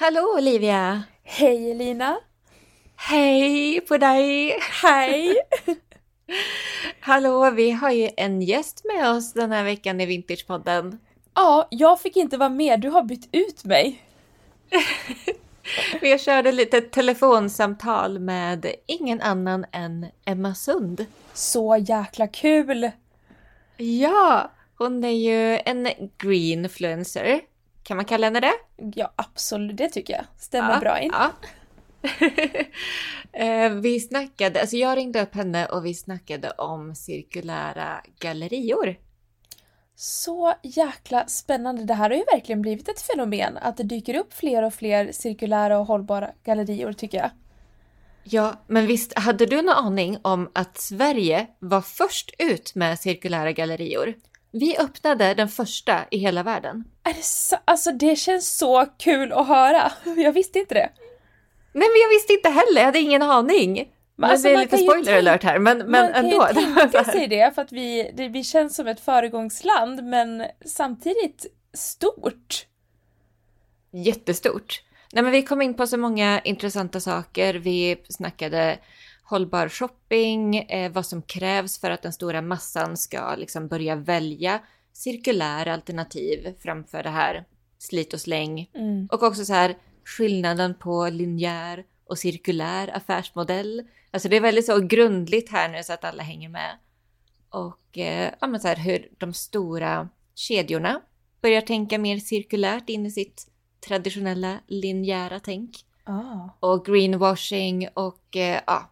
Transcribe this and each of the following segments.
Hallå Olivia! Hej Elina! Hej på dig! Hej! Hallå, vi har ju en gäst med oss den här veckan i Vintagepodden. Ja, jag fick inte vara med, du har bytt ut mig. vi körde lite telefonsamtal med ingen annan än Emma Sund. Så jäkla kul! Ja, hon är ju en greenfluencer. Kan man kalla henne det? Ja, absolut, det tycker jag. Stämmer ja, bra in. Ja. Eh, vi snackade, alltså jag ringde upp henne och vi snackade om cirkulära gallerior. Så jäkla spännande. Det här har ju verkligen blivit ett fenomen, att det dyker upp fler och fler cirkulära och hållbara gallerior tycker jag. Ja, men visst hade du någon aning om att Sverige var först ut med cirkulära gallerior? Vi öppnade den första i hela världen. Är det så? Alltså det känns så kul att höra. Jag visste inte det. Nej men jag visste inte heller, jag hade ingen aning. Men alltså, det är lite spoiler alert här, men, men man ändå. Man kan ju tänka sig det, för att vi, det, vi känns som ett föregångsland, men samtidigt stort. Jättestort. Nej men vi kom in på så många intressanta saker. Vi snackade hållbar shopping, eh, vad som krävs för att den stora massan ska liksom börja välja cirkulära alternativ framför det här slit och släng. Mm. Och också så här skillnaden på linjär och cirkulär affärsmodell. Alltså det är väldigt så grundligt här nu så att alla hänger med. Och eh, ja, men så här, hur de stora kedjorna börjar tänka mer cirkulärt in i sitt traditionella linjära tänk. Ah. Och greenwashing och eh, ja,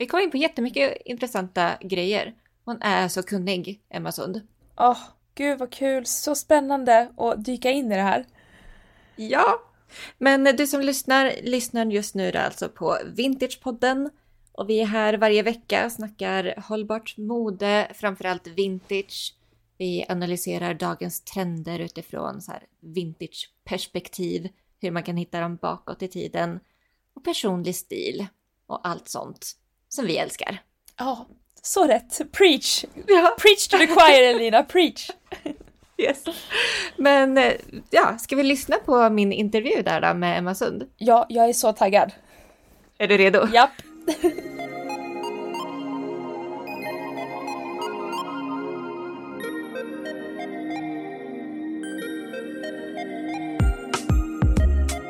vi kom in på jättemycket intressanta grejer. Hon är så kunnig, Emma Sund. Åh, oh, gud vad kul! Så spännande att dyka in i det här. Ja, men du som lyssnar, lyssnar just nu alltså på Vintagepodden. Och vi är här varje vecka, snackar hållbart mode, framförallt vintage. Vi analyserar dagens trender utifrån så här vintageperspektiv, hur man kan hitta dem bakåt i tiden och personlig stil och allt sånt som vi älskar. Ja, så rätt. Preach! Ja. Preach to the choir Elina, preach! Yes. Men eh, ja, ska vi lyssna på min intervju där då med Emma Sund? Ja, jag är så taggad. Är du redo? Japp.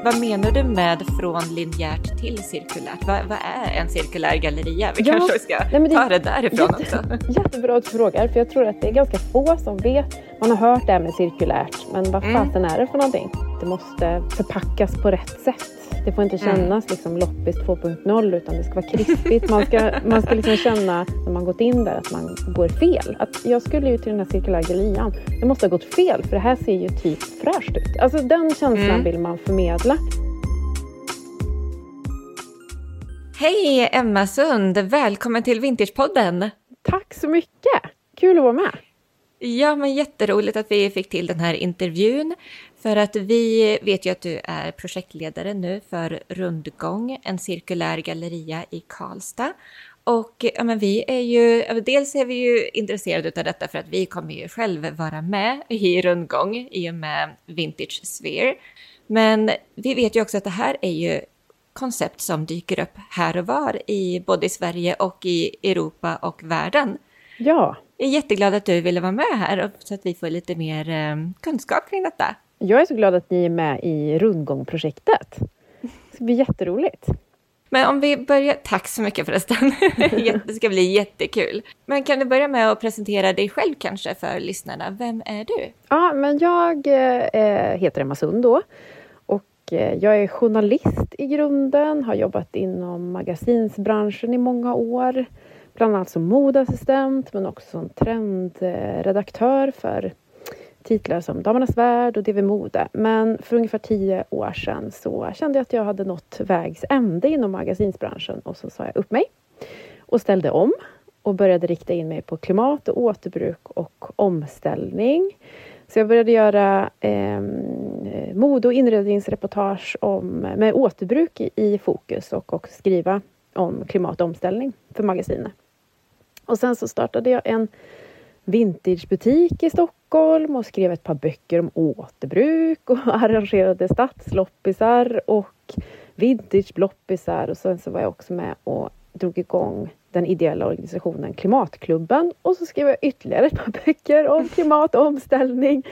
Vad menar du med från linjärt till cirkulärt? Vad, vad är en cirkulär galleria? Vi ja, kanske ska nej, det, ta det därifrån jätte, också. Jättebra att du frågar, för jag tror att det är ganska få som vet. Man har hört det här med cirkulärt, men vad mm. fasen är det för någonting? Det måste förpackas på rätt sätt. Det får inte kännas liksom loppis 2.0 utan det ska vara krispigt. Man ska, man ska liksom känna när man gått in där att man går fel. Att jag skulle ju till den här cirkulära gallerian. Det måste ha gått fel för det här ser ju typ fräscht ut. Alltså den känslan mm. vill man förmedla. Hej Emma Sund! Välkommen till Vintagepodden! Tack så mycket! Kul att vara med! Ja, men jätteroligt att vi fick till den här intervjun. För att vi vet ju att du är projektledare nu för Rundgång, en cirkulär galleria i Karlstad. Och ja, men vi är ju, dels är vi ju intresserade av detta för att vi kommer ju själva vara med i Rundgång i och med Vintage Sphere. Men vi vet ju också att det här är ju koncept som dyker upp här och var i både i Sverige och i Europa och världen. Ja. Jag är jätteglad att du ville vara med här så att vi får lite mer eh, kunskap kring detta. Jag är så glad att ni är med i Rundgångprojektet. Det ska bli jätteroligt. Men om vi börjar, tack så mycket förresten, det ska bli jättekul. Men kan du börja med att presentera dig själv kanske för lyssnarna? Vem är du? Ja, men jag eh, heter Emma Sund då. Och eh, jag är journalist i grunden, har jobbat inom magasinsbranschen i många år. Bland annat som modassistent men också som trendredaktör för titlar som Damernas Värld och DV Mode. Men för ungefär tio år sedan så kände jag att jag hade nått vägs ände inom magasinsbranschen och så sa jag upp mig och ställde om och började rikta in mig på klimat och återbruk och omställning. Så jag började göra eh, mode och inredningsreportage om, med återbruk i, i fokus och och skriva om klimat och omställning för magasinet. Och sen så startade jag en vintagebutik i Stockholm och skrev ett par böcker om återbruk och arrangerade stadsloppisar och vintageloppisar och sen så var jag också med och drog igång den ideella organisationen Klimatklubben. Och så skrev jag ytterligare ett par böcker om klimat och omställning.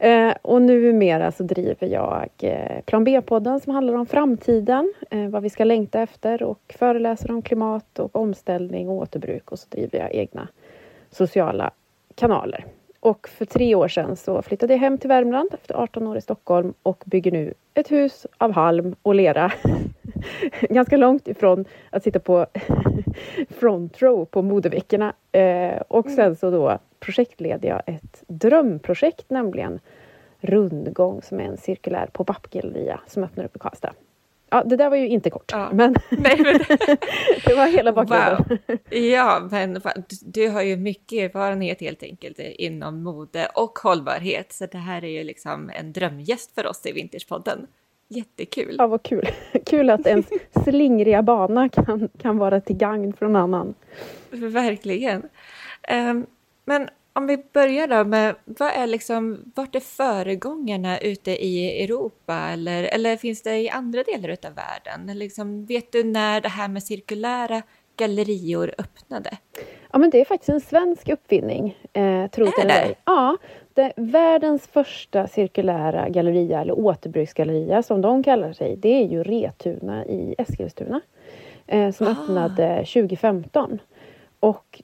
Eh, och numera så driver jag eh, Plan B-podden som handlar om framtiden, eh, vad vi ska längta efter och föreläser om klimat och omställning och återbruk. Och så driver jag egna sociala kanaler. Och för tre år sedan så flyttade jag hem till Värmland efter 18 år i Stockholm och bygger nu ett hus av halm och lera. Ganska långt ifrån att sitta på front row på modeveckorna. Eh, och sen så då projektleder jag ett drömprojekt, nämligen Rundgång som är en cirkulär pop-up-galleria som öppnar upp i Karlstad. Ja, det där var ju inte kort, ja. men, Nej, men... det var hela bakgrunden. Wow. Ja, men du har ju mycket erfarenhet helt enkelt inom mode och hållbarhet, så det här är ju liksom en drömgäst för oss i Vintagepodden. Jättekul! Ja, vad kul! Kul att ens slingriga bana kan, kan vara till gagn för någon annan. Verkligen! Um, men om vi börjar då med, vad är liksom, vart är föregångarna ute i Europa eller, eller finns det i andra delar av världen? Liksom, vet du när det här med cirkulära gallerior öppnade? Ja, men det är faktiskt en svensk uppfinning. Eh, tror är det? Ja, det, världens första cirkulära galleria, eller återbruksgalleria som de kallar sig, det är ju Retuna i Eskilstuna. Eh, som ah. öppnade 2015. Och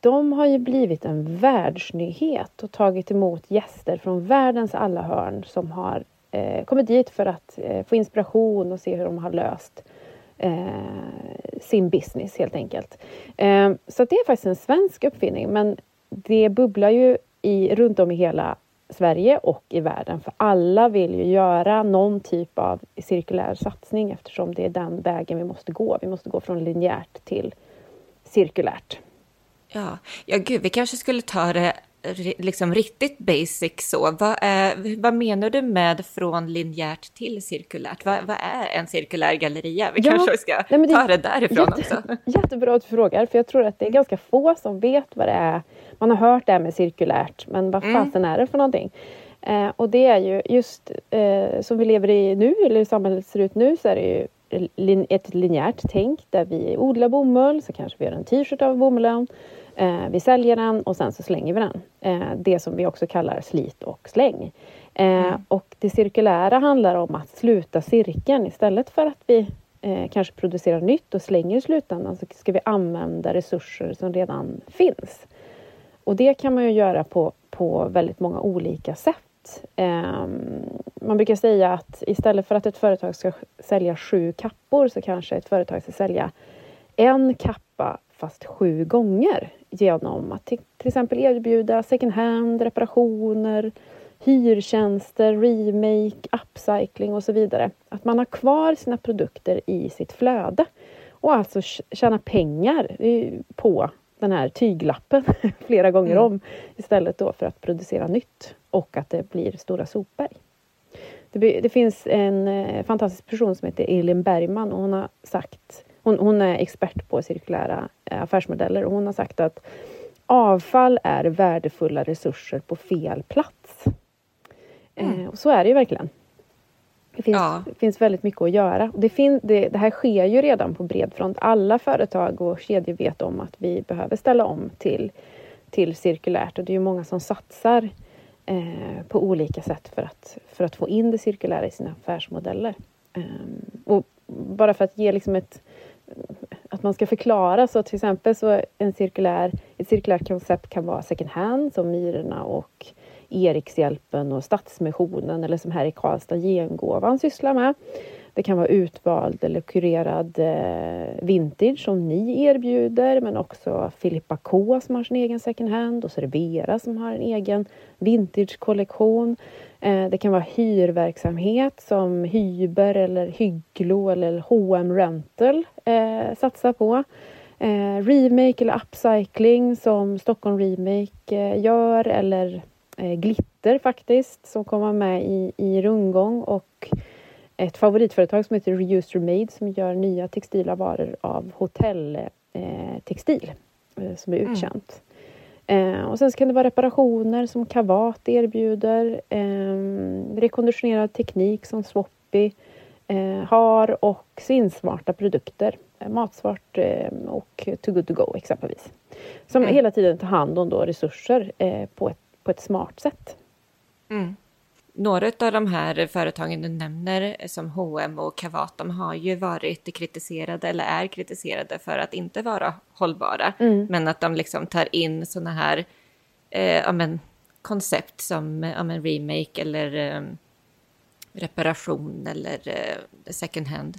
de har ju blivit en världsnyhet och tagit emot gäster från världens alla hörn som har eh, kommit dit för att eh, få inspiration och se hur de har löst eh, sin business helt enkelt. Eh, så det är faktiskt en svensk uppfinning men det bubblar ju i, runt om i hela Sverige och i världen för alla vill ju göra någon typ av cirkulär satsning eftersom det är den vägen vi måste gå. Vi måste gå från linjärt till cirkulärt. Ja, ja gud, vi kanske skulle ta det liksom riktigt basic så. Vad, är, vad menar du med från linjärt till cirkulärt? Vad, vad är en cirkulär galleria? Vi ja, kanske ska nej, det ta det därifrån jätte, också. Jättebra att du frågar, för jag tror att det är ganska få som vet vad det är. Man har hört det här med cirkulärt, men vad mm. fasen är det för någonting? Eh, och det är ju just eh, som vi lever i nu, eller hur samhället ser ut nu, så är det ju ett linjärt tänk där vi odlar bomull, så kanske vi gör en t-shirt av bomullen. Eh, vi säljer den och sen så slänger vi den. Eh, det som vi också kallar slit och släng. Eh, mm. Och det cirkulära handlar om att sluta cirkeln istället för att vi eh, kanske producerar nytt och slänger i slutändan så ska vi använda resurser som redan finns. Och det kan man ju göra på, på väldigt många olika sätt eh, man brukar säga att istället för att ett företag ska sälja sju kappor så kanske ett företag ska sälja en kappa fast sju gånger genom att till, till exempel erbjuda second hand, reparationer, hyrtjänster, remake, upcycling och så vidare. Att man har kvar sina produkter i sitt flöde och alltså tjäna pengar på den här tyglappen flera gånger mm. om istället då för att producera nytt och att det blir stora sopberg. Det, det finns en eh, fantastisk person som heter Elin Bergman och hon har sagt hon, hon, är expert på cirkulära eh, affärsmodeller och hon har sagt att avfall är värdefulla resurser på fel plats. Mm. Eh, och så är det ju verkligen. Det finns, ja. finns väldigt mycket att göra. Det, fin, det, det, här sker ju redan på bred front. Alla företag och kedjor vet om att vi behöver ställa om till, till cirkulärt och det är ju många som satsar eh, på olika sätt för att, för att få in det cirkulära i sina affärsmodeller. Eh, och bara för att ge liksom ett, att man ska förklara. Så till exempel så en cirkulär, ett cirkulärt koncept kan vara second hand som Myrorna och Erikshjälpen och Stadsmissionen eller som här i Karlstad Gengåvan sysslar med. Det kan vara utvald eller kurerad eh, vintage som ni erbjuder men också Filippa K som har sin egen second hand och så är det Vera som har en egen vintagekollektion. Eh, det kan vara hyrverksamhet som Hyber eller Hygglo eller H&M Rental eh, satsar på. Remake eller upcycling som Stockholm Remake gör eller Glitter faktiskt som kommer med i, i rundgång och ett favoritföretag som heter Reused Remade som gör nya textila varor av hotelltextil eh, som är mm. utkänt. Eh, och sen kan det vara reparationer som Kavat erbjuder, eh, rekonditionerad teknik som Swappy eh, har och sinsmarta produkter. Eh, matsvart eh, och Too Good To Go exempelvis. Som mm. hela tiden tar hand om då resurser eh, på, ett, på ett smart sätt. Mm. Några av de här företagen du nämner som H&M och Kavat, de har ju varit kritiserade eller är kritiserade för att inte vara hållbara. Mm. Men att de liksom tar in sådana här eh, ja, men, koncept som ja, men, remake eller eh, reparation eller eh, second hand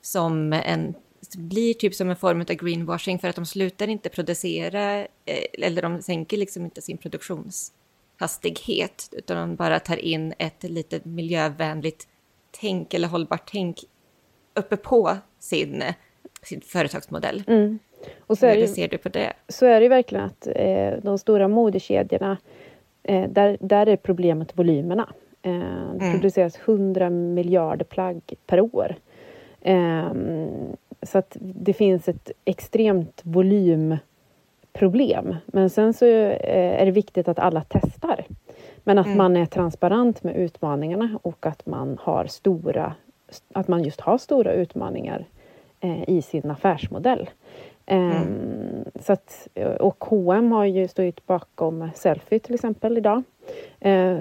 som en blir typ som en form av greenwashing för att de slutar inte producera eh, eller de sänker liksom inte sin produktionshastighet utan de bara tar in ett lite miljövänligt tänk eller hållbart tänk uppe på sin, sin företagsmodell. Mm. Och så är Hur det, ser du på det? Så är det verkligen att eh, de stora modekedjorna, eh, där, där är problemet volymerna. Eh, det mm. produceras 100 miljarder plagg per år. Eh, så att det finns ett extremt volymproblem. Men sen så eh, är det viktigt att alla testar. Men att mm. man är transparent med utmaningarna och att man har stora, att man just har stora utmaningar eh, i sin affärsmodell. Mm. Um, så att, och H&M har ju stått bakom Selfie till exempel idag.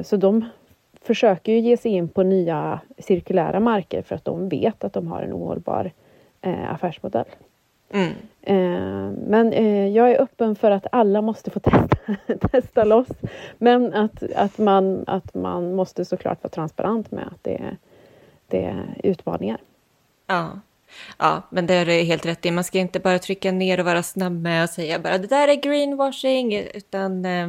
Så de försöker ju ge sig in på nya cirkulära marker för att de vet att de har en ohållbar eh, affärsmodell. Mm. Eh, men eh, jag är öppen för att alla måste få testa, testa loss. Men att, att, man, att man måste såklart vara transparent med att det är, det är utmaningar. Ja. Ja, men det är helt rätt i. Man ska inte bara trycka ner och vara snabb med att säga bara det där är greenwashing, utan eh,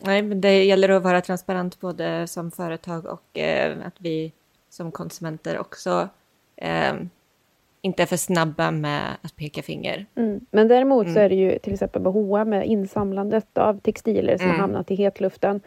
nej, men det gäller att vara transparent både som företag och eh, att vi som konsumenter också eh, inte är för snabba med att peka finger. Mm. Men däremot mm. så är det ju till exempel med H&M med insamlandet av textiler som mm. har hamnat i hetluften.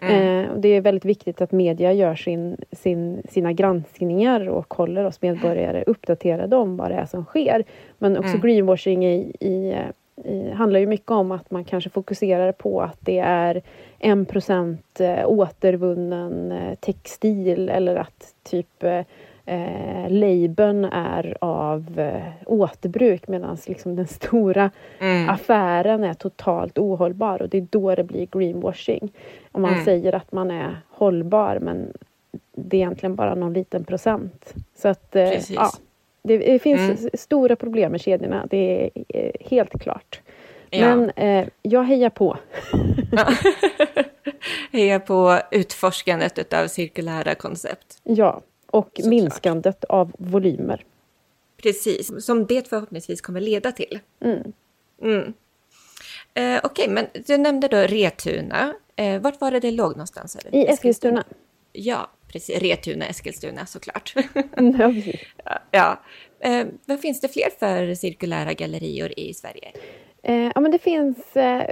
Mm. Eh, det är väldigt viktigt att media gör sin, sin, sina granskningar och håller oss medborgare uppdaterade om vad det är som sker. Men också mm. greenwashing i, i, i, handlar ju mycket om att man kanske fokuserar på att det är en procent eh, återvunnen eh, textil eller att typ eh, labeln är av eh, återbruk medan liksom den stora mm. affären är totalt ohållbar och det är då det blir greenwashing. Om man mm. säger att man är hållbar men det är egentligen bara någon liten procent. Så att eh, ja, det, det finns mm. stora problem med kedjorna, det är eh, helt klart. Ja. Men eh, jag hejar på. hejar på utforskandet av cirkulära koncept. Ja, och Såklart. minskandet av volymer. Precis, som det förhoppningsvis kommer leda till. Mm. Mm. Eh, Okej, okay, men du nämnde då Retuna. Eh, vart var det det låg någonstans? I Eskilstuna. Ja, precis. Retuna, Eskilstuna såklart. Mm, ja. Eh, vad finns det fler för cirkulära gallerior i Sverige? Eh, ja, men det finns eh,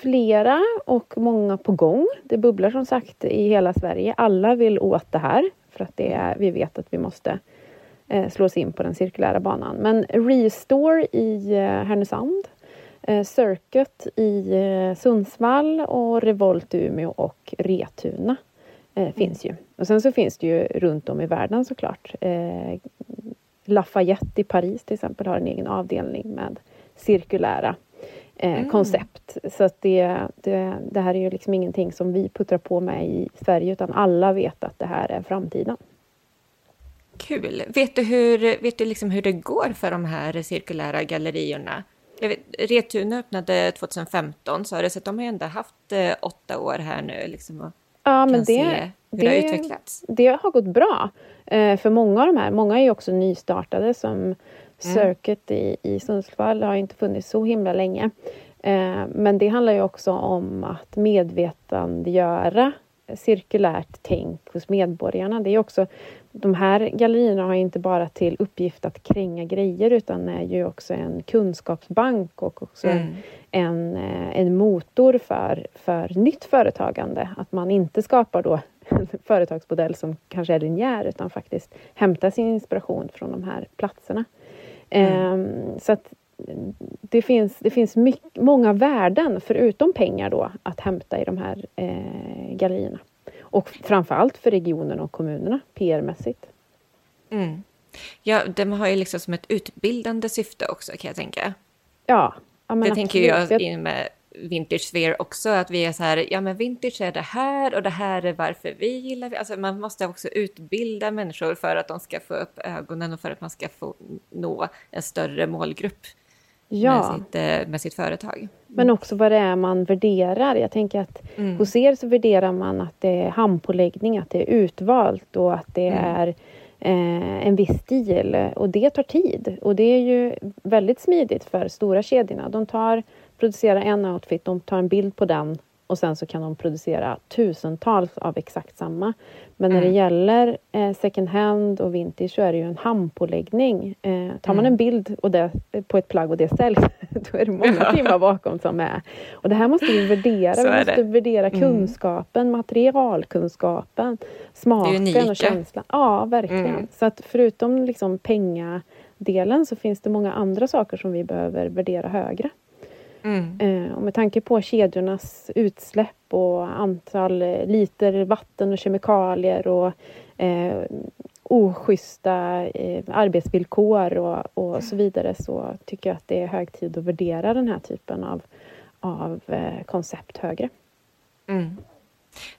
flera och många på gång. Det bubblar som sagt i hela Sverige. Alla vill åt det här för att det är, vi vet att vi måste eh, slå oss in på den cirkulära banan. Men Restore i eh, Härnösand, eh, Circuit i eh, Sundsvall och Revolt Umeå och Retuna eh, mm. finns ju. Och sen så finns det ju runt om i världen såklart. Eh, Lafayette i Paris till exempel har en egen avdelning med cirkulära eh, mm. koncept. Så att det, det, det, här är ju liksom ingenting som vi puttrar på med i Sverige utan alla vet att det här är framtiden. Kul! Vet du hur, vet du liksom hur det går för de här cirkulära gallerierna? Vet, Retuna öppnade 2015 så har det så de har ändå haft eh, åtta år här nu liksom och ja, men det, hur det, det har utvecklats. Det har gått bra eh, för många av de här. Många är ju också nystartade som. Circuit i, i Sundsvall har inte funnits så himla länge. Eh, men det handlar ju också om att medvetandegöra cirkulärt tänk hos medborgarna. Det är också, de här gallerierna har inte bara till uppgift att kränga grejer utan är ju också en kunskapsbank och också mm. en, eh, en motor för, för nytt företagande. Att man inte skapar då en företagsmodell som kanske är linjär utan faktiskt hämtar sin inspiration från de här platserna. Mm. Ehm, så att det finns, det finns mycket, många värden förutom pengar då att hämta i de här eh, gallerierna. Och framförallt för regionerna och kommunerna PR-mässigt. Mm. Ja, de har ju liksom som ett utbildande syfte också kan jag tänka. Ja. ja det tänker jag in med Vintage Sphere också, att vi är så här, ja men vintage är det här och det här är varför vi gillar det. Alltså man måste också utbilda människor för att de ska få upp ögonen och för att man ska få nå en större målgrupp ja. med, sitt, eh, med sitt företag. Men också vad det är man värderar. Jag tänker att mm. hos er så värderar man att det är handpåläggning, att det är utvalt och att det mm. är eh, en viss stil. Och det tar tid. Och det är ju väldigt smidigt för stora kedjorna. De tar, producerar en outfit, de tar en bild på den och sen så kan de producera tusentals av exakt samma. Men när det mm. gäller eh, second hand och vintage så är det ju en handpåläggning. Eh, tar man mm. en bild och det, på ett plagg och det säljs, då är det många timmar bakom som är. Och det här måste vi värdera. vi måste det. värdera mm. kunskapen, materialkunskapen, smaken och känslan. Ja, verkligen. Mm. Så att förutom liksom pengadelen så finns det många andra saker som vi behöver värdera högre. Mm. Eh, och med tanke på kedjornas utsläpp och antal liter vatten och kemikalier och eh, oschyssta eh, arbetsvillkor och, och så vidare så tycker jag att det är hög tid att värdera den här typen av, av eh, koncept högre. Mm.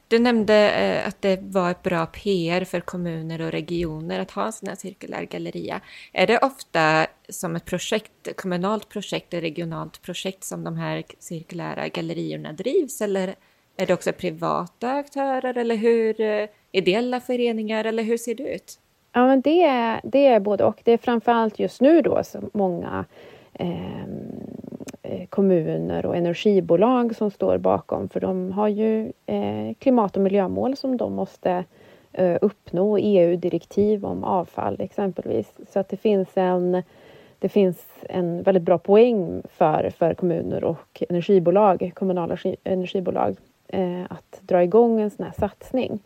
Du nämnde eh, att det var ett bra PR för kommuner och regioner att ha en sån här cirkulär galleria. Är det ofta som ett projekt, kommunalt projekt eller regionalt projekt som de här cirkulära gallerierna drivs eller är det också privata aktörer eller hur, eh, ideella föreningar eller hur ser det ut? Ja, men det är, det är både och. Det är framförallt just nu då så många eh, Eh, kommuner och energibolag som står bakom för de har ju eh, klimat och miljömål som de måste eh, uppnå, EU-direktiv om avfall exempelvis. Så att det finns en det finns en väldigt bra poäng för, för kommuner och energibolag, kommunala energibolag att dra igång en sån här satsning.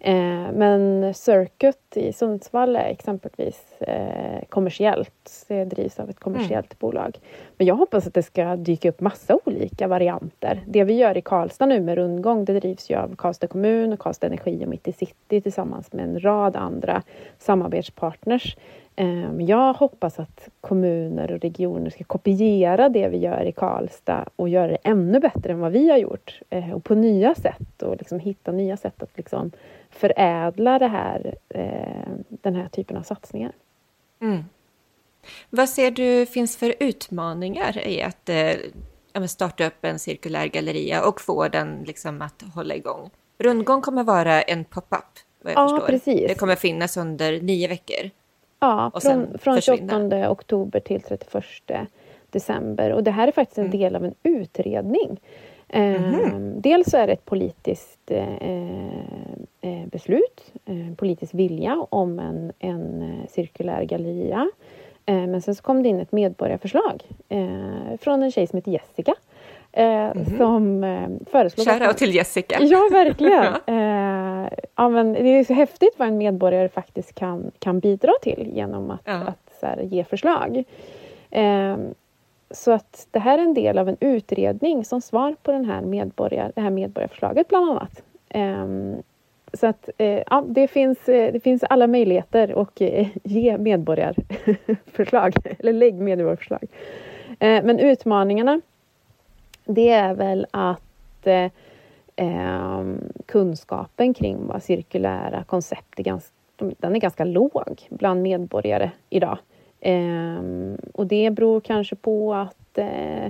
Eh, men Circuit i Sundsvall är exempelvis eh, kommersiellt. Det drivs av ett kommersiellt mm. bolag. Men jag hoppas att det ska dyka upp massa olika varianter. Det vi gör i Karlstad nu med rundgång, det drivs ju av Karlstad kommun och Karlstad Energi och Mitt i City tillsammans med en rad andra samarbetspartners. Ehm, jag hoppas att kommuner och regioner ska kopiera det vi gör i Karlstad och göra det ännu bättre än vad vi har gjort. Eh, och på nya sätt och liksom hitta nya sätt att liksom förädla det här, eh, den här typen av satsningar. Mm. Vad ser du finns för utmaningar i att eh, starta upp en cirkulär galleria och få den liksom att hålla igång? Rundgång kommer vara en pop-up, vad jag ja, förstår. Precis. Det kommer finnas under nio veckor. Ja, från, från 28 oktober till 31 december. Och det här är faktiskt en mm. del av en utredning. Mm. dels så är det ett politiskt eh, eh, beslut, eh, politisk vilja om en, en eh, cirkulär galleria. Eh, men sen så kom det in ett medborgarförslag från en tjej som heter Jessica. Mm. Som föreslog... Shoutout till Jessica! Ja, verkligen! ja, men det är så häftigt vad en medborgare faktiskt kan, kan bidra till genom att, ja. att här, ge förslag. Så att det här är en del av en utredning som svar på den här medborgar, det här medborgarförslaget bland annat. Ehm, så att eh, ja, det finns, eh, det finns alla möjligheter att eh, ge medborgarförslag, eller lägg medborgarförslag. men utmaningarna, det är väl att ehm, kunskapen kring vad cirkulära koncept är ganska, den är ganska låg bland medborgare idag. Um, och det beror kanske på att uh,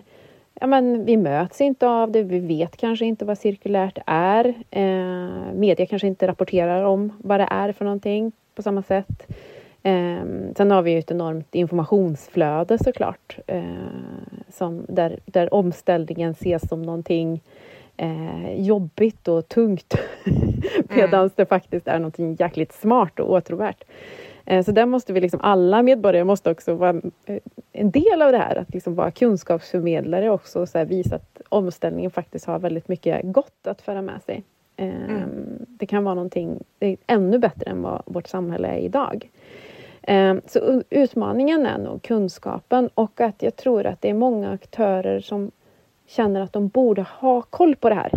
ja, men vi möts inte av det, vi vet kanske inte vad cirkulärt är. Uh, media kanske inte rapporterar om vad det är för någonting på samma sätt. Um, sen har vi ju ett enormt informationsflöde såklart, uh, som där, där omställningen ses som någonting eh, jobbigt och tungt medan mm. det faktiskt är någonting jäkligt smart och åtråvärt. Eh, så där måste vi, liksom, alla medborgare måste också vara eh, en del av det här, att liksom vara kunskapsförmedlare också och så visa att omställningen faktiskt har väldigt mycket gott att föra med sig. Mm. Det kan vara någonting det är ännu bättre än vad vårt samhälle är idag. Eh, så utmaningen är nog kunskapen och att jag tror att det är många aktörer som känner att de borde ha koll på det här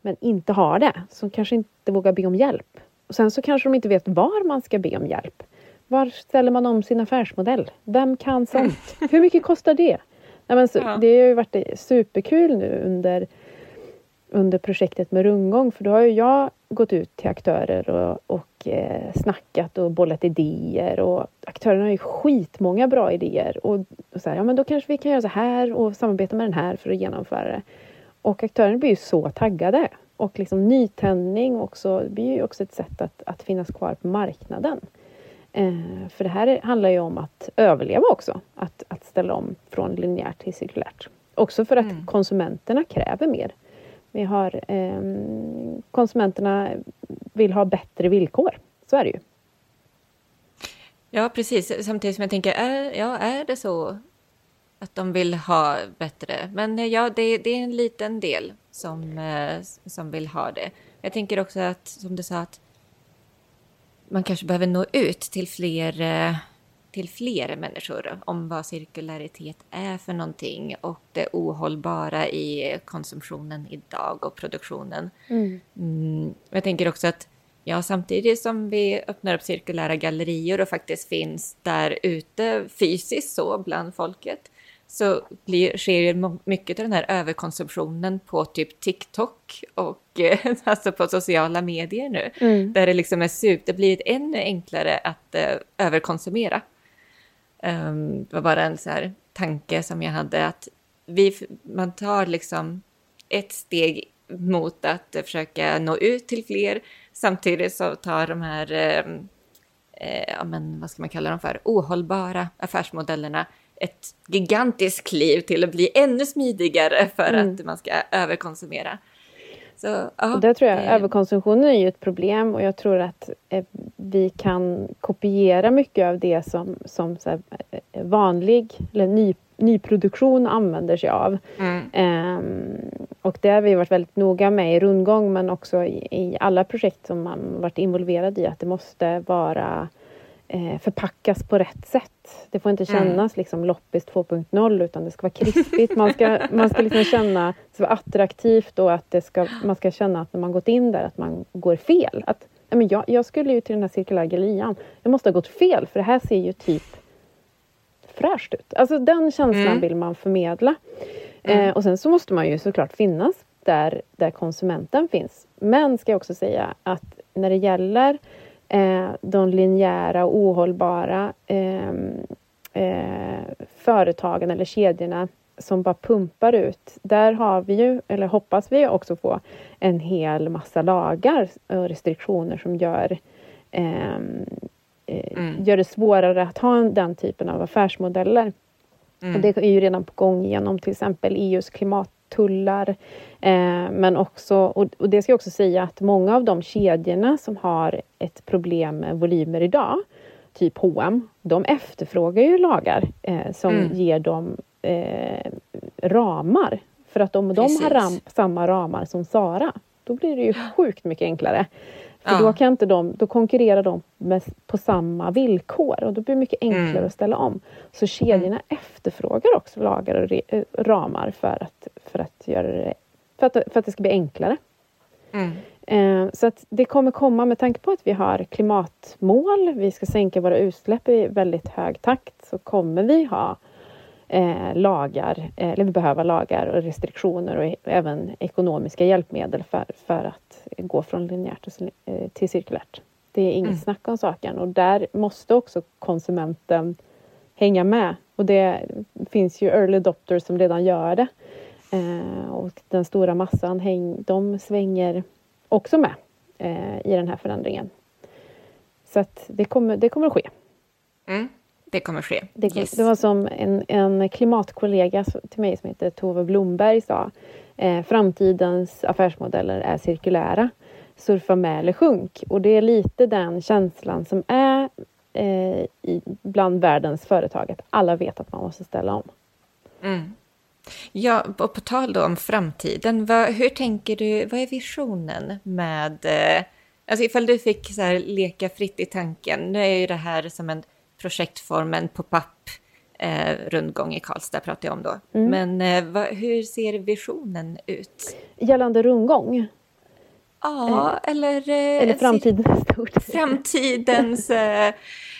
men inte har det, som kanske inte vågar be om hjälp. Och sen så kanske de inte vet var man ska be om hjälp. Var ställer man om sin affärsmodell? Vem kan sånt? Hur mycket kostar det? Nej, men så, ja. Det har ju varit superkul nu under, under projektet med rundgång för då har ju jag gått ut till aktörer och, och eh, snackat och bollat idéer och aktörerna har ju skitmånga bra idéer och, och så här, ja men då kanske vi kan göra så här och samarbeta med den här för att genomföra det. Och aktörerna blir ju så taggade och liksom nytändning också, blir ju också ett sätt att, att finnas kvar på marknaden. Eh, för det här handlar ju om att överleva också, att, att ställa om från linjärt till cirkulärt. Också för att mm. konsumenterna kräver mer. Vi har, eh, konsumenterna vill ha bättre villkor, så är det ju. Ja, precis. Samtidigt som jag tänker, är, ja, är det så att de vill ha bättre? Men ja, det, det är en liten del som, eh, som vill ha det. Jag tänker också att, som du sa, att man kanske behöver nå ut till fler, eh, till fler människor om vad cirkularitet är för någonting och det ohållbara i konsumtionen idag och produktionen. Mm. Mm, jag tänker också att ja, samtidigt som vi öppnar upp cirkulära gallerior och faktiskt finns där ute fysiskt så bland folket så blir, sker ju mycket av den här överkonsumtionen på typ TikTok och eh, alltså på sociala medier nu. Mm. Där det liksom är super, det blir ännu enklare att eh, överkonsumera. Um, det var bara en så här tanke som jag hade att vi, man tar liksom ett steg mot att försöka nå ut till fler samtidigt så tar de här, eh, eh, ja men vad ska man kalla dem för, ohållbara affärsmodellerna ett gigantiskt kliv till att bli ännu smidigare för mm. att man ska överkonsumera. Så, ja, där tror jag eh, överkonsumtionen är ju ett problem och jag tror att eh, vi kan kopiera mycket av det som, som här, eh, vanlig eller ny, nyproduktion använder sig av. Mm. Um, och det har vi varit väldigt noga med i rundgång men också i, i alla projekt som man varit involverad i att det måste vara eh, förpackas på rätt sätt. Det får inte mm. kännas liksom loppis 2.0 utan det ska vara krispigt. Man ska, man ska liksom känna, det ska vara attraktivt och att det ska, man ska känna att när man gått in där att man går fel. Att, men jag, jag skulle ju till den här cirkulära gallerian. Jag måste ha gått fel för det här ser ju typ fräscht ut. Alltså den känslan mm. vill man förmedla. Mm. Eh, och sen så måste man ju såklart finnas där, där konsumenten finns. Men ska jag också säga att när det gäller eh, de linjära och ohållbara eh, eh, företagen eller kedjorna som bara pumpar ut. Där har vi ju, eller hoppas vi också få, en hel massa lagar och restriktioner som gör, ehm, eh, mm. gör det svårare att ha den typen av affärsmodeller. Mm. Och det är ju redan på gång genom till exempel EUs klimat tullar. Eh, men också, och, och, det ska jag också säga att många av de kedjorna som har ett problem med volymer idag, typ H&M, de efterfrågar ju lagar eh, som mm. ger dem eh, ramar. För att om Precis. de har ram, samma ramar som Sara, då blir det ju sjukt mycket enklare. För ja. då, kan inte de, då konkurrerar de med, på samma villkor och då blir det mycket enklare mm. att ställa om. Så kedjorna mm. efterfrågar också lagar och re, eh, ramar för att, för, att göra det, för, att, för att det ska bli enklare. Mm. Eh, så att det kommer komma med tanke på att vi har klimatmål, vi ska sänka våra utsläpp i väldigt hög takt, så kommer vi ha eh, lagar, eh, eller vi behöver lagar och restriktioner och även ekonomiska hjälpmedel för, för att gå från linjärt till, eh, till cirkulärt. Det är inget mm. snack om saken och där måste också konsumenten hänga med. Och det finns ju early adopters som redan gör det. Eh, och den stora massan, häng, de svänger också med eh, i den här förändringen. Så att det kommer, det kommer att ske. Mm det kommer ske. Det, yes. det var som en, en klimatkollega till mig som heter Tove Blomberg sa. Eh, framtidens affärsmodeller är cirkulära. Surfa med eller sjunk. Och det är lite den känslan som är eh, i, bland världens företag. Att alla vet att man måste ställa om. Mm. Ja, och på tal då om framtiden. Vad, hur tänker du, vad är visionen med... Eh, alltså ifall du fick så här, leka fritt i tanken. Nu är ju det här som en projektformen pop-up eh, rundgång i Karlstad pratar jag om då. Mm. Men eh, va, hur ser visionen ut? Gällande rundgång? Ja, eh, eller... Eh, eller framtiden stort. Framtidens eh,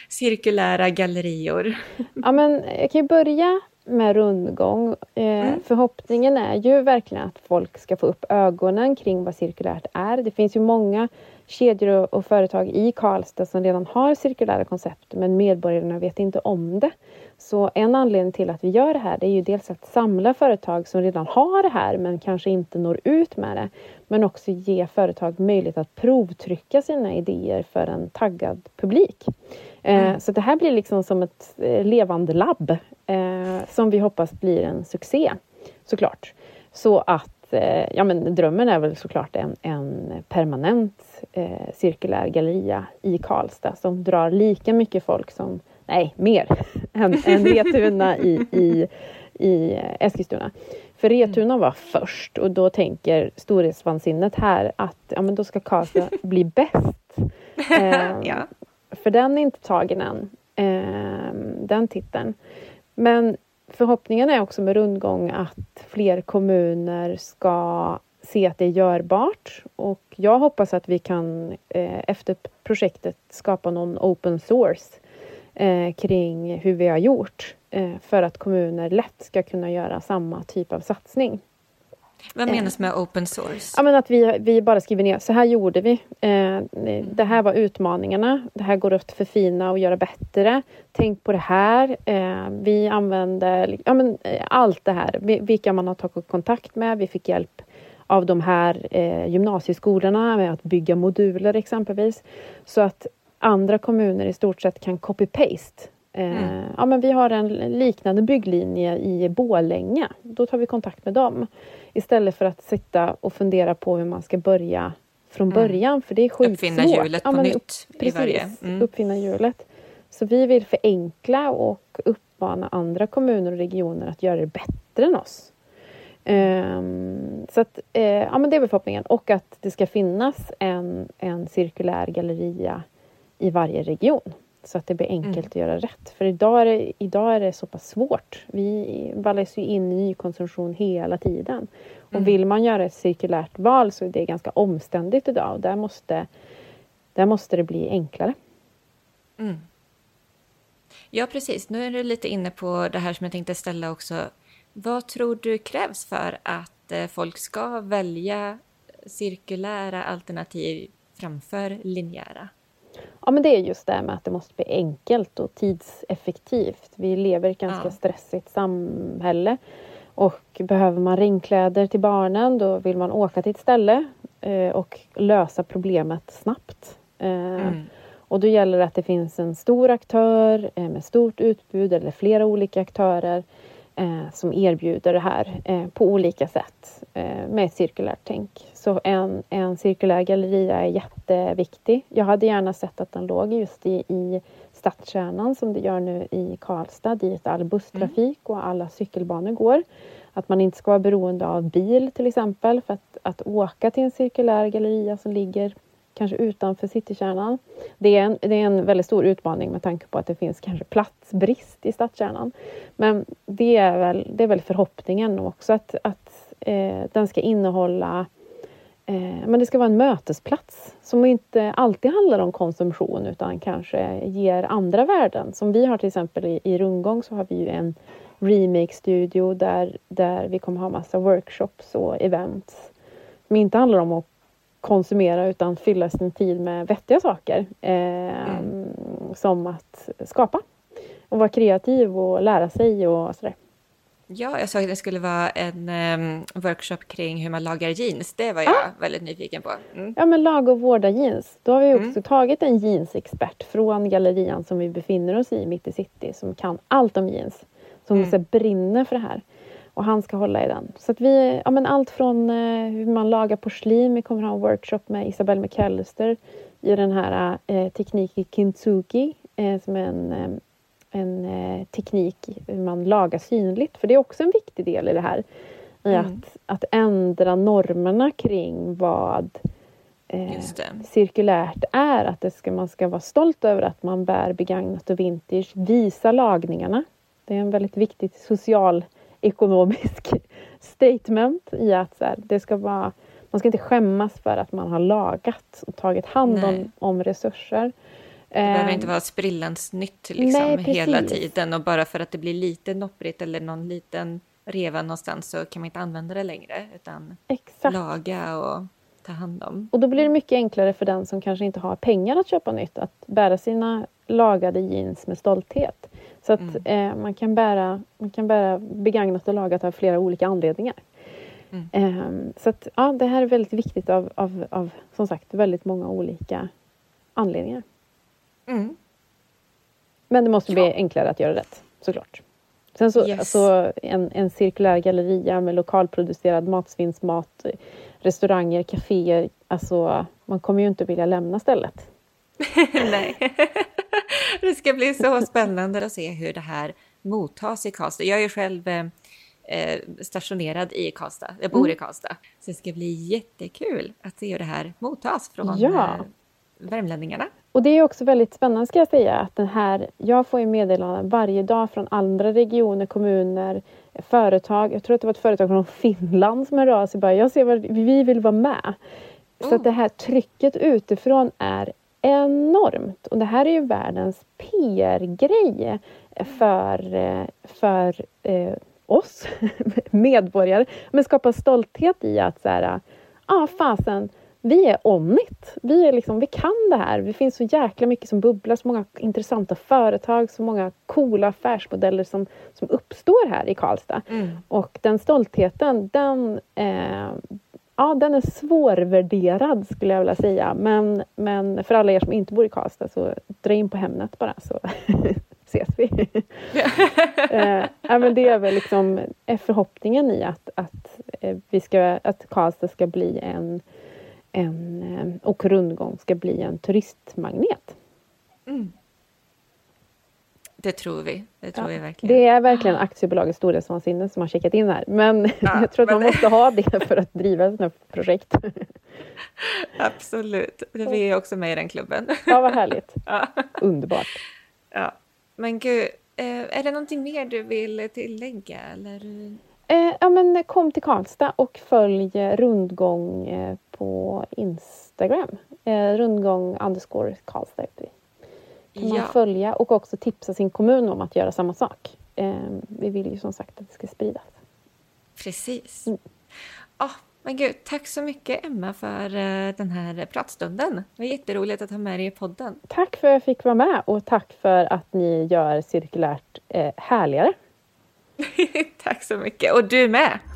cirkulära gallerior. ja, men jag kan ju börja med rundgång. Eh, mm. Förhoppningen är ju verkligen att folk ska få upp ögonen kring vad cirkulärt är. Det finns ju många kedjor och företag i Karlstad som redan har cirkulära koncept men medborgarna vet inte om det. Så en anledning till att vi gör det här det är ju dels att samla företag som redan har det här men kanske inte når ut med det. Men också ge företag möjlighet att provtrycka sina idéer för en taggad publik. Eh, mm. Så det här blir liksom som ett eh, levande labb eh, som vi hoppas blir en succé såklart. Så att ja men drömmen är väl såklart en, en permanent eh, cirkulär galleria i Karlstad som drar lika mycket folk som, nej mer, än, än Retuna i, i, i Eskilstuna. För Retuna var först och då tänker storhetsvansinnet här att ja, men då ska Karlstad bli bäst. Eh, ja. För den är inte tagen än, eh, den titeln. Men förhoppningen är också med rundgång att fler kommuner ska se att det är görbart och jag hoppas att vi kan eh, efter projektet skapa någon open source eh, kring hur vi har gjort eh, för att kommuner lätt ska kunna göra samma typ av satsning. Vad menas med open source? Ja, men att vi, vi bara skriver ner, så här gjorde vi. det här var utmaningarna. Det här går att förfina och göra bättre. Tänk på det här. vi använde ja, men, allt det här. Vilka man har tagit kontakt med. Vi fick hjälp av de här eh, gymnasieskolorna med att bygga moduler exempelvis. Så att andra kommuner i stort sett kan copy-paste. Eh, mm. Ja, men vi har en liknande bygglinje i Bålänge. Då tar vi kontakt med dem. Istället för att sitta och fundera på hur man ska börja från mm. början. Mm. För det är skitsvårt. Uppfinna hjulet på ja, nytt. Upp, precis, i varje. Mm. Uppfinna hjulet. Så vi vill förenkla och uppmana andra kommuner och regioner att göra det bättre än oss. Um, så att, uh, ja men det är förhoppningen. Och att det ska finnas en, en cirkulär galleria i varje region. Så att det blir enkelt mm. att göra rätt. För idag är, det, idag är det så pass svårt. Vi vallas ju in i nykonsumtion hela tiden. Och mm. vill man göra ett cirkulärt val så är det ganska omständigt idag. Och där måste, där måste det bli enklare. Mm. Ja precis, nu är du lite inne på det här som jag tänkte ställa också vad tror du krävs för att eh, folk ska välja cirkulära alternativ framför linjära? Ja, men det är just det med att det måste bli enkelt och tidseffektivt. Vi lever i ett ganska ja. stressigt samhälle och behöver man regnkläder till barnen då vill man åka till ett ställe eh, och lösa problemet snabbt. Eh, mm. Och då gäller det att det finns en stor aktör med stort utbud eller flera olika aktörer eh, som erbjuder det här eh, på olika sätt eh, med ett cirkulärt tänk. Så en, en cirkulär galleria är jätteviktig. Jag hade gärna sett att den låg just i, i stadskärnan som det gör nu i Karlstad dit all busstrafik mm. och alla cykelbanor går. Att man inte ska vara beroende av bil till exempel för att, att åka till en cirkulär galleria som ligger kanske utanför citykärnan. Det är, en, det är en väldigt stor utmaning med tanke på att det finns kanske platsbrist i stadskärnan. Men det är väl, det är väl förhoppningen också att, att eh, den ska innehålla eh, men det ska vara en mötesplats som inte alltid handlar om konsumtion utan kanske ger andra värden. Som vi har till exempel i, i Rundgång så har vi ju en remake-studio där, där vi kommer ha massa workshops och events som inte handlar om att konsumera utan fylla sin tid med vettiga saker. Eh, mm. Som att skapa och vara kreativ och lära sig och sådär. Ja, jag sa att det skulle vara en um, workshop kring hur man lagar jeans. Det var jag ah. väldigt nyfiken på. Mm. Ja, men laga och vårda jeans. Då har vi också mm. tagit en jeansexpert från gallerian som vi befinner oss i mitt i city som kan allt om jeans. Som mm. brinner för det här och han ska hålla i den. Så att vi, ja men allt från eh, hur man lagar porslin, vi kommer ha en workshop med Isabelle McAllister i den här eh, teknik kintsugi eh, som är en, eh, en eh, teknik hur man lagar synligt. För det är också en viktig del i det här. I mm. att, att ändra normerna kring vad eh, cirkulärt är att det ska, man ska vara stolt över att man bär begagnat och vintage. Visa lagningarna. Det är en väldigt viktig social ekonomisk statement i att så här, det ska vara, man ska inte skämmas för att man har lagat och tagit hand Nej. om, om resurser. Det behöver Eh, inte vara sprillans nytt liksom, Nej, hela tiden och bara för att det blir lite nopprigt eller någon liten reva någonstans så kan man inte använda det längre utan Exakt. laga och ta hand om. Och då blir det mycket enklare för den som kanske inte har pengar att köpa nytt att bära sina lagade jeans med stolthet. Så att Mm. eh, man, kan bära, man kan bära begagnat och lagat av flera olika anledningar. Mm. Eh, så att ja, det här är väldigt viktigt av, av, av som sagt väldigt många olika anledningar. Mm. Men det måste bli enklare att göra rätt såklart. Sen så Yes. alltså, en, en cirkulär galleria med lokalproducerad matsvinnsmat, restauranger, kaféer. Alltså man kommer ju inte vilja lämna stället. Nej. det ska bli så spännande att se hur det här mottas i Karlstad. Jag är ju själv eh, eh, stationerad i Karlstad. Jag bor Mm. i Karlstad. Så det ska bli jättekul att se hur det här mottas från Ja. eh, värmlänningarna. Och det är också väldigt spännande ska jag säga att den här, jag får ju meddelanden varje dag från andra regioner, kommuner, företag. Jag tror att det var ett företag från Finland som hörde av sig bara, jag ser vad vi vill vara med. Så Oh. att det här trycket utifrån är enormt. Och det här är ju världens PR-grej för, för eh, oss medborgare. Men skapa stolthet i att så här, ja ah, fasen, vi är on it. Vi, är liksom, vi kan det här. Det finns så jäkla mycket som bubblar, så många intressanta företag, så många coola affärsmodeller som, som uppstår här i Karlstad. Mm. Och den stoltheten, den, eh, ja, den är svårvärderad skulle jag vilja säga. Men, men för alla er som inte bor i Karlstad så dra in på Hemnet bara så ses vi. eh, ja, men det är väl liksom är förhoppningen i att, att, eh, vi ska, att Karlstad ska bli en, en eh, och rundgång ska bli en turistmagnet. Mm. Det tror vi. Det tror vi verkligen. Det är verkligen aktiebolaget Storhetsvansinne som har checkat in här. Men Ja, jag tror att man men- måste ha det för att driva här projekt. Absolut. Vi är också med i den klubben. Ja, vad härligt. ja. Underbart. ja. Men gud, eh, är det någonting mer du vill tillägga? Eller? Eh, ja, men kom till Karlstad och följ Rundgång på Instagram. Eh, rundgång underscore Karlstad heter vi. kan man Ja, följa och också tipsa sin kommun om att göra samma sak. Eh, vi vill ju som sagt att det ska spridas. precis. Mm. Ah, men gud, tack så mycket Emma för eh, den här pratstunden. Det var jätteroligt att ha med dig i podden. Tack för att jag fick vara med och tack för att ni gör cirkulärt eh, härligare. tack så mycket. Och du med!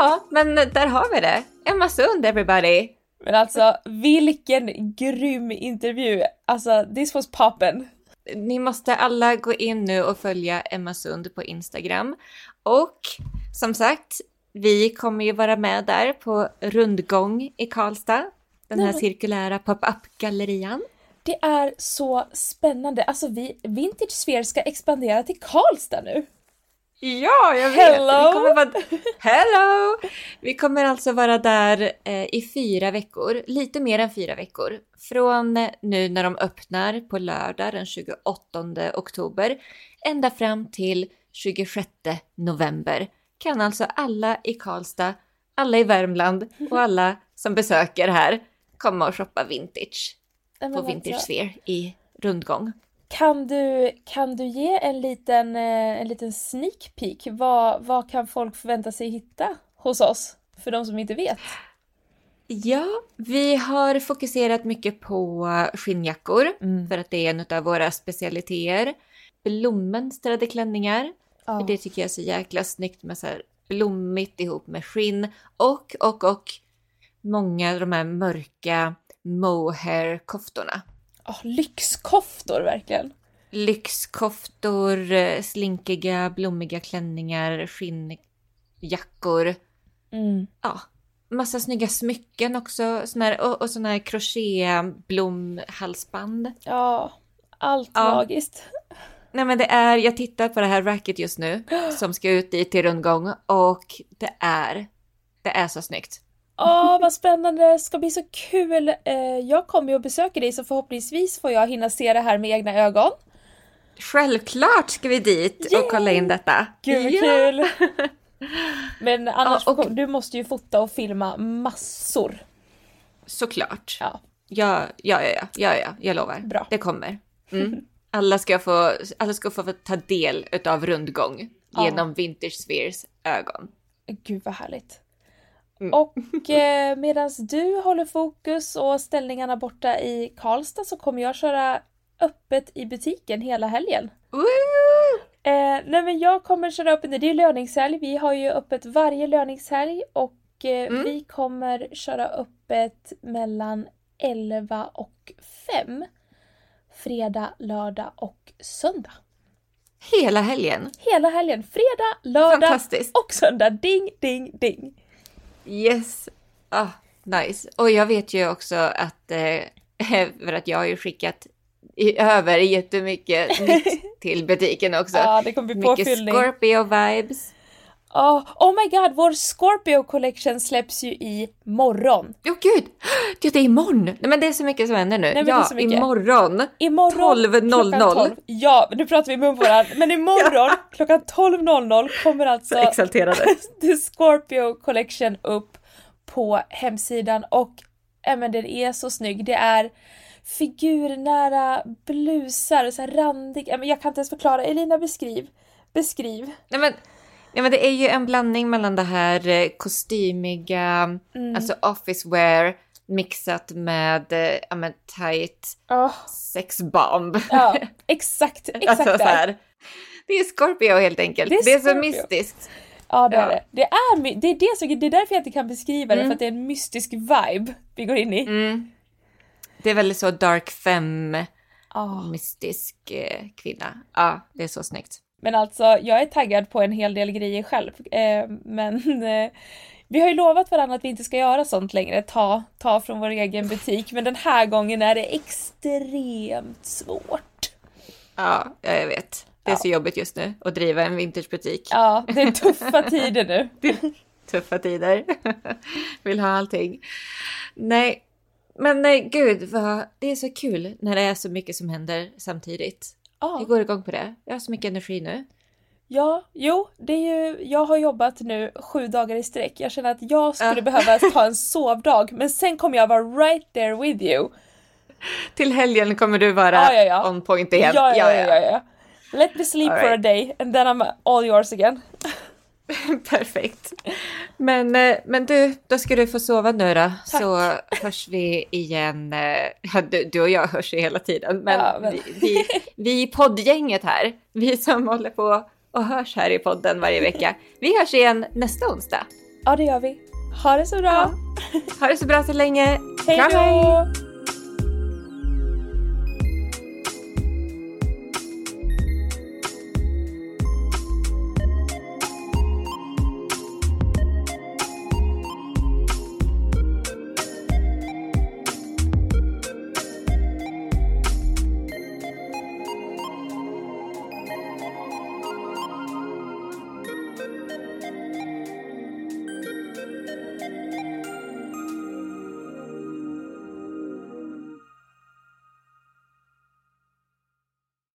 Ja, men där har vi det. Emma Sund, everybody! Men alltså vilken grym intervju! Alltså this was poppen! Ni måste alla gå in nu och följa Emma Sund på Instagram. Och som sagt, vi kommer ju vara med där på rundgång i Karlstad. Den här Nej, men- cirkulära pop-up-gallerian. Det är så spännande. Alltså vi, Vintage Sphere ska expandera till Karlstad nu. Ja, jag vet! Hello! Vi kommer vara... Hello! Vi kommer alltså vara där eh, i fyra veckor, lite mer än fyra veckor. Från nu när de öppnar på lördag den 28 oktober ända fram till 26 november kan alltså alla i Karlstad, alla i Värmland och alla som besöker här komma och shoppa vintage på Vintage Sphere i rundgång. Kan, du, kan du ge en liten, eh, en liten sneak peek? Vad, vad kan folk förvänta sig hitta hos oss? För de som inte vet. Ja, vi har fokuserat mycket på skinnjackor Mm. för att det är en av våra specialiteter. Blommönstrade klänningar, för det tycker jag är så jäkla snyggt med så här blommigt ihop med skinn och, och, och många av de här mörka mohair-koftorna. Ja, lyxkoftor verkligen. Lyxkoftor, eh, slinkiga, blommiga klänningar, skinnjackor. Mm. Ja, massa snygga smycken också. Såna här, och, och såna här crochet blomhalsband. Ja, allt Ja. magiskt. Nej men det är, jag tittar på det här racket just nu som ska ut dit till rundgång och det är, det är så snyggt. Åh, vad spännande! Det ska bli så kul! Eh, jag kommer ju och besöker dig så förhoppningsvis får jag hinna se det här med egna ögon. Självklart ska vi dit och kolla in detta. Gud Ja. kul! Men annars, Ja, och- du måste ju fota och filma massor. Såklart. Ja, Ja, ja, ja, ja, ja, ja, jag lovar. Bra. Det kommer. Mm. Alla, ska få, alla ska få ta del av rundgång Ja. genom Vintage Spheres ögon. gud vad härligt. Mm. Och eh, medan du håller fokus och ställningarna borta i Karlstad så kommer jag köra öppet i butiken hela helgen. Woo! Eh, nej men jag kommer köra öppet, det är löningshelg, vi har ju öppet varje löningshelg och eh, Mm. vi kommer köra öppet mellan 11 och 5. Fredag, lördag och söndag. Hela helgen. Hela helgen, fredag, lördag och söndag. Ding, ding, ding. Yes. Ah, nice. Och jag vet ju också att, eh, för att jag har ju skickat i, över jättemycket nytt till butiken också. Ja, det kommer bli Mycket påfyllning. Scorpio-vibes. Oh, oh my god, vår Scorpio Collection släpps ju i morgon. Jo gud! Det är imorgon! Nej men det är så mycket som händer nu. är ja, imorgon. Imorgon 12.00. klockan 12. Ja, nu pratar vi mun på varandra. Men imorgon klockan 12.00 kommer alltså exalterade. The Scorpio Collection upp på hemsidan och ja, men den är så snygg. Det är figurnära blusar, så här randig. Ja, men jag kan inte ens förklara. Elina, beskriv. Beskriv. Nej men, nej men det är ju en blandning mellan det här eh, kostymiga, Mm. alltså office wear mixat med eh, ja, men tight Åh, sexbomb. ja, exakt, exakt alltså, så här. Det är Scorpio helt enkelt. Det Det är är, så mystiskt. Ja, det är Ja. det. Det är, det, är det, som, det är därför jag inte kan beskriva det, Mm. för att det är en mystisk vibe vi går in i. Mm. Det är väldigt så dark femme, Ah. mystisk eh, kvinna. Ja, det är så snyggt. Men alltså, jag är taggad på en hel del grejer själv. Eh, men eh, vi har ju lovat varandra att vi inte ska göra sånt längre, ta, ta från vår egen butik. Men den här gången är det extremt svårt. Ja, ja jag vet. Det är Ja. så jobbigt just nu att driva en vintagebutik. Ja, det är tuffa tider nu. Tuffa tider. Vill ha allting. Nej, men nej, gud vad det är så kul när det är så mycket som händer samtidigt. Ja, Jag går igång på det. Jag har så mycket energi nu. ja, jo, det är ju, jag har jobbat nu sju dagar i sträck. Jag känner att jag skulle Ja. behöva ta en sovdag, men sen kommer jag vara right there with you. Till helgen kommer du vara Ja, ja, ja. on point igen. Ja, ja, ja, ja. Let me sleep All for a right. day and then I'm all yours again. Perfekt. Men, eh, men du, då ska du få sova nu då. Tack. Så hörs vi igen. eh, ja, Du, du och jag hörs ju hela tiden. Men, Ja, men- Vi, vi, vi poddgänget här, vi som håller på och hörs här i podden varje vecka. Vi hörs igen nästa onsdag. Ja, det gör vi. Ha det så bra! Ha det så bra så länge. Hej då!